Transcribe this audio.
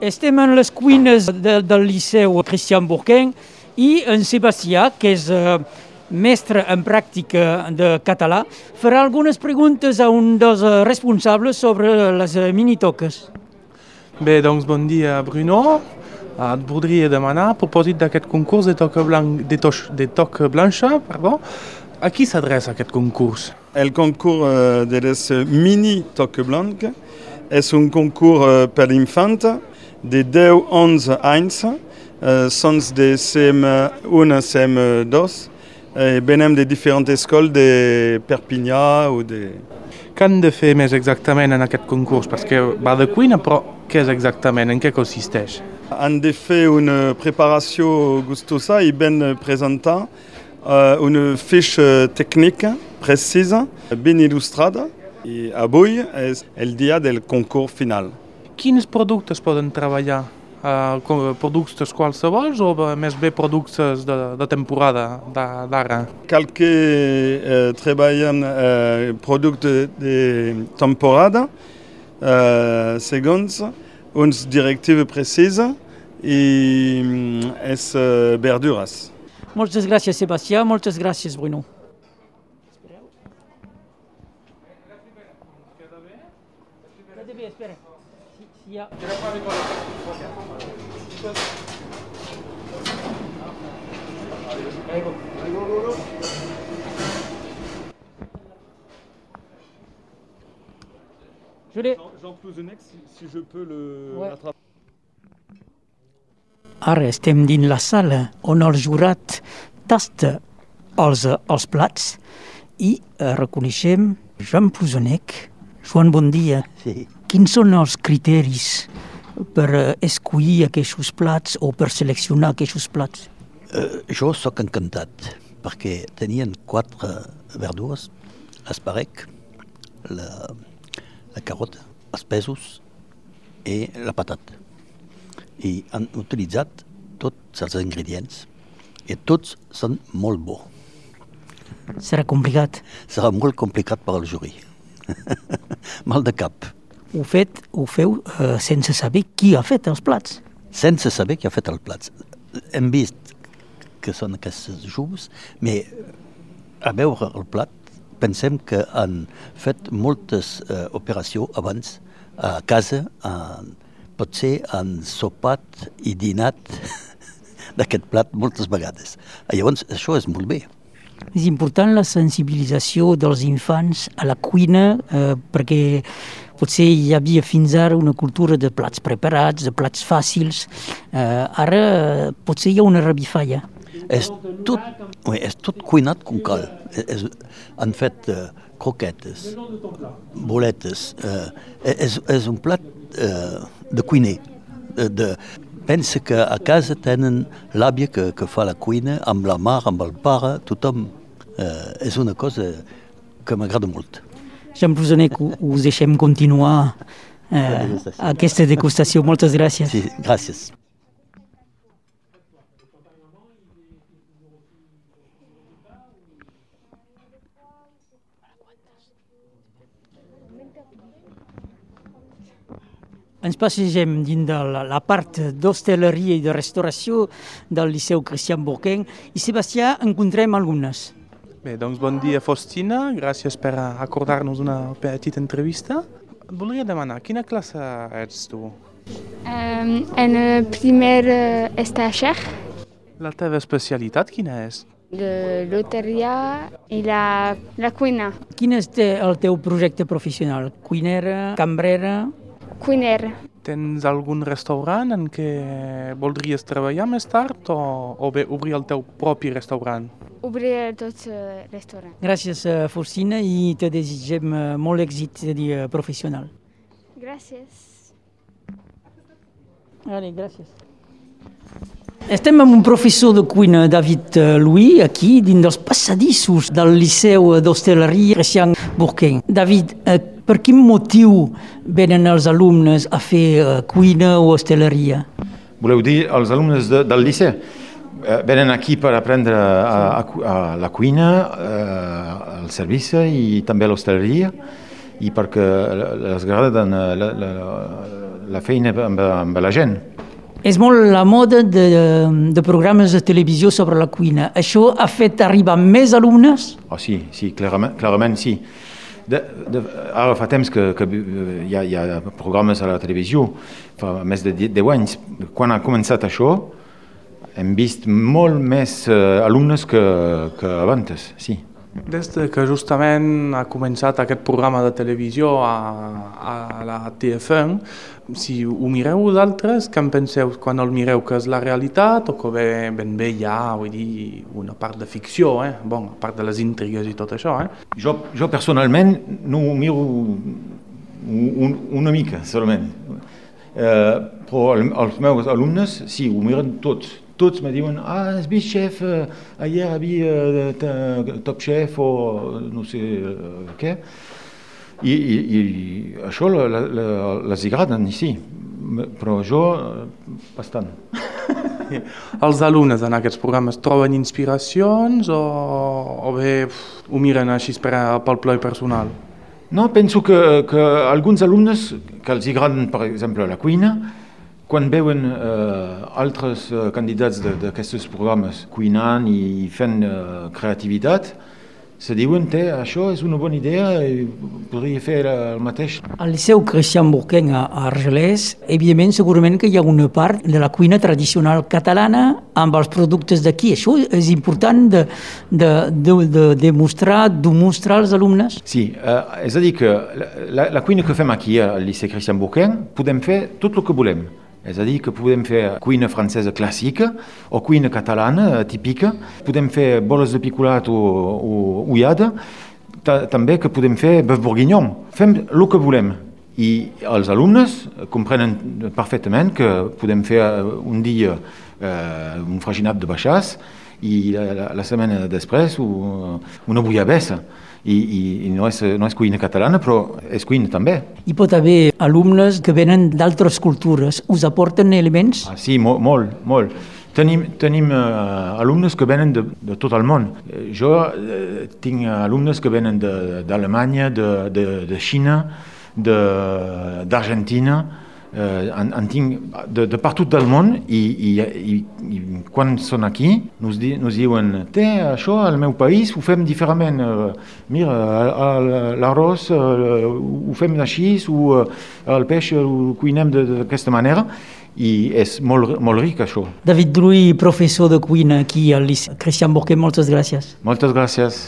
Estem en les cuines de, del Liceu Cristian Bourquin i en Sebastià, que és eh, mestre en pràctica de català, farà algunes preguntes a un dels eh, responsables sobre les eh, minitoques. Bé, doncs bon dia, Bruno. Et voldria demanar, a propòsit d'aquest concurs de toca, blanc, de, toc, de toc blanca, perdó, a qui s'adreça aquest concurs? El concours euh, de les mini toques blanques és un concours euh, per l'infant de 10-11 anys, euh, sons de CM1 a CM2, et venem de diferents escoles de Perpinyà o de... Què han de fer més exactament en aquest concurs? Perquè va de cuina, però què és exactament? En què consisteix? Han de fer una preparació gustosa i ben presentar uh, una fiche tècnica precisa, ben il·lustrada, i avui és el dia del concurs final. Quins productes poden treballar? Uh, productes qualsevols o més bé productes de, de temporada d'ara? Cal que uh, treballem uh, productes de temporada uh, segons uns directives precises i um, és uh, verdures. Moltes gràcies, Sebastià. Moltes gràcies, Bruno. Si, si hi ha... Juli. Jean Clousenex, si, si je peux le Ouais. l'attraper. Ara estem dins la sala on el jurat tasta els, els plats i eh, reconeixem Joan Plusonec. Joan, bon dia. Sí. Quins són els criteris per eh, escollir aquests plats o per seleccionar aquests plats? Uh, jo sóc encantat perquè tenien quatre verdures, l'esparec, la, la carota, els pesos i la patata. I han utilitzat tots els ingredients i tots són molt bons. Serà complicat. Serà molt complicat per al jury. Mal de cap. Ho, fet, ho feu eh, sense saber qui ha fet els plats. sense saber qui ha fet els plats. Hem vist que són aquests jus, però a veure el plat pensem que han fet moltes eh, operacions abans a casa, han, potser han sopat i dinat d'aquest plat moltes vegades. Llavors, això és molt bé. És important la sensibilització dels infants a la cuina eh, perquè potser hi havia fins ara una cultura de plats preparats, de plats fàcils. Eh, ara eh, potser hi ha una revifalla. És tot, oui, és tot cuinat com cal. És, han fet uh, croquetes, boletes. Uh, és, és un plat uh, de cuiner. De, pensa que a casa tenen l'àvia que, que fa la cuina, amb la mare, amb el pare, tothom. Uh, és una cosa que m'agrada molt. Jean Brusonet, us deixem continuar eh, aquesta degustació. Moltes gràcies. Sí, gràcies. Ens passegem dins de la, la part d'hostaleria i de restauració del Liceu Cristian Bourquin i Sebastià encontrem algunes. Bé, doncs bon dia, Faustina. Gràcies per acordar-nos una petita entrevista. Et voldria demanar, quina classe ets tu? Um, en el primer uh, La teva especialitat quina és? de loteria i la, la cuina. Quin és el teu projecte professional? Cuinera, cambrera? Cuiner. Tens algun restaurant en què voldries treballar més tard o, o bé obrir el teu propi restaurant? Obrir tot el restaurant. Gràcies, eh, Faustina, i te desitgem eh, molt èxit de dia professional. Gràcies. Allez, gràcies. Estem amb un professor de cuina, David eh, Louis, aquí, dins dels passadissos del Liceu d'Hostaleria Christian Bourquin. David, eh, per quin motiu venen els alumnes a fer eh, cuina o hostaleria? Voleu dir els alumnes de, del liceu? Eh, venen aquí per aprendre a, a, a la cuina, eh, el servici i també l'hostaleria i perquè les agraden eh, la, la, la feina amb, amb la gent. És molt la moda de, de programes de televisió sobre la cuina. Això ha fet arribar més alumnes? Oh, sí, sí, clarament, clarament sí. De, de, ara fa temps que, que hi, ha, hi ha programes a la televisió, fa més de 10 anys. Quan ha començat això, hem vist molt més uh, alumnes que, que abans, sí. Des de que justament ha començat aquest programa de televisió a, a la TF1, si ho mireu vosaltres, què en penseu quan el mireu, que és la realitat o que bé, ben bé hi ha vull dir, una part de ficció, eh? bon, a part de les intrigues i tot això? Eh? Jo, jo personalment no ho miro un, una mica solament, eh, però els meus alumnes sí, ho miren tots, tots me diuen, ah, has vist, xef, eh, ahir hi havia eh, Top Chef o no sé eh, què. I, i, i això la, la, la, les agraden, sí, però jo bastant. Els alumnes en aquests programes troben inspiracions o, o bé ho miren així per, pel ploi personal? No, penso que, que alguns alumnes que els agraden, per exemple, la cuina, quan veuen eh, altres eh, candidats d'aquests programes cuinant i fent eh, creativitat, se diuen que això és una bona idea i podria fer el mateix. Al Liceu Christian Bourquin a Argelès, evidentment, segurament que hi ha una part de la cuina tradicional catalana amb els productes d'aquí. Això és important de, de, de, de demostrar, demostrar als alumnes? Sí, eh, és a dir que la, la cuina que fem aquí al Liceu Christian Bourquin podem fer tot el que volem. És a dir, que podem fer cuina francesa clàssica o cuina catalana típica, podem fer boles de picolat o, o ullada, també que podem fer bœuf bourguignon. Fem el que volem. I els alumnes comprenen perfectament que podem fer un dia eh, un fraginat de baixàs i la, la, la setmana després una bullabessa i, i, i no, és, no és cuina catalana, però és cuina també. Hi pot haver alumnes que venen d'altres cultures, us aporten elements? Ah, sí, molt, molt. molt. Tenim, tenim uh, alumnes que venen de, de tot el món. Jo uh, tinc alumnes que venen d'Alemanya, de, de, de, de Xina, d'Argentina, eh, en, en tinc de, de per tot del món i, i, i, i quan són aquí nos, di, nos diuen té, això al meu país ho fem diferentment uh, mira, l'arròs uh, ho fem així o el peix ho cuinem d'aquesta manera i és molt, molt ric això. David Druy, professor de cuina aquí al Liceu Christian Bourquet, moltes gràcies. Moltes gràcies.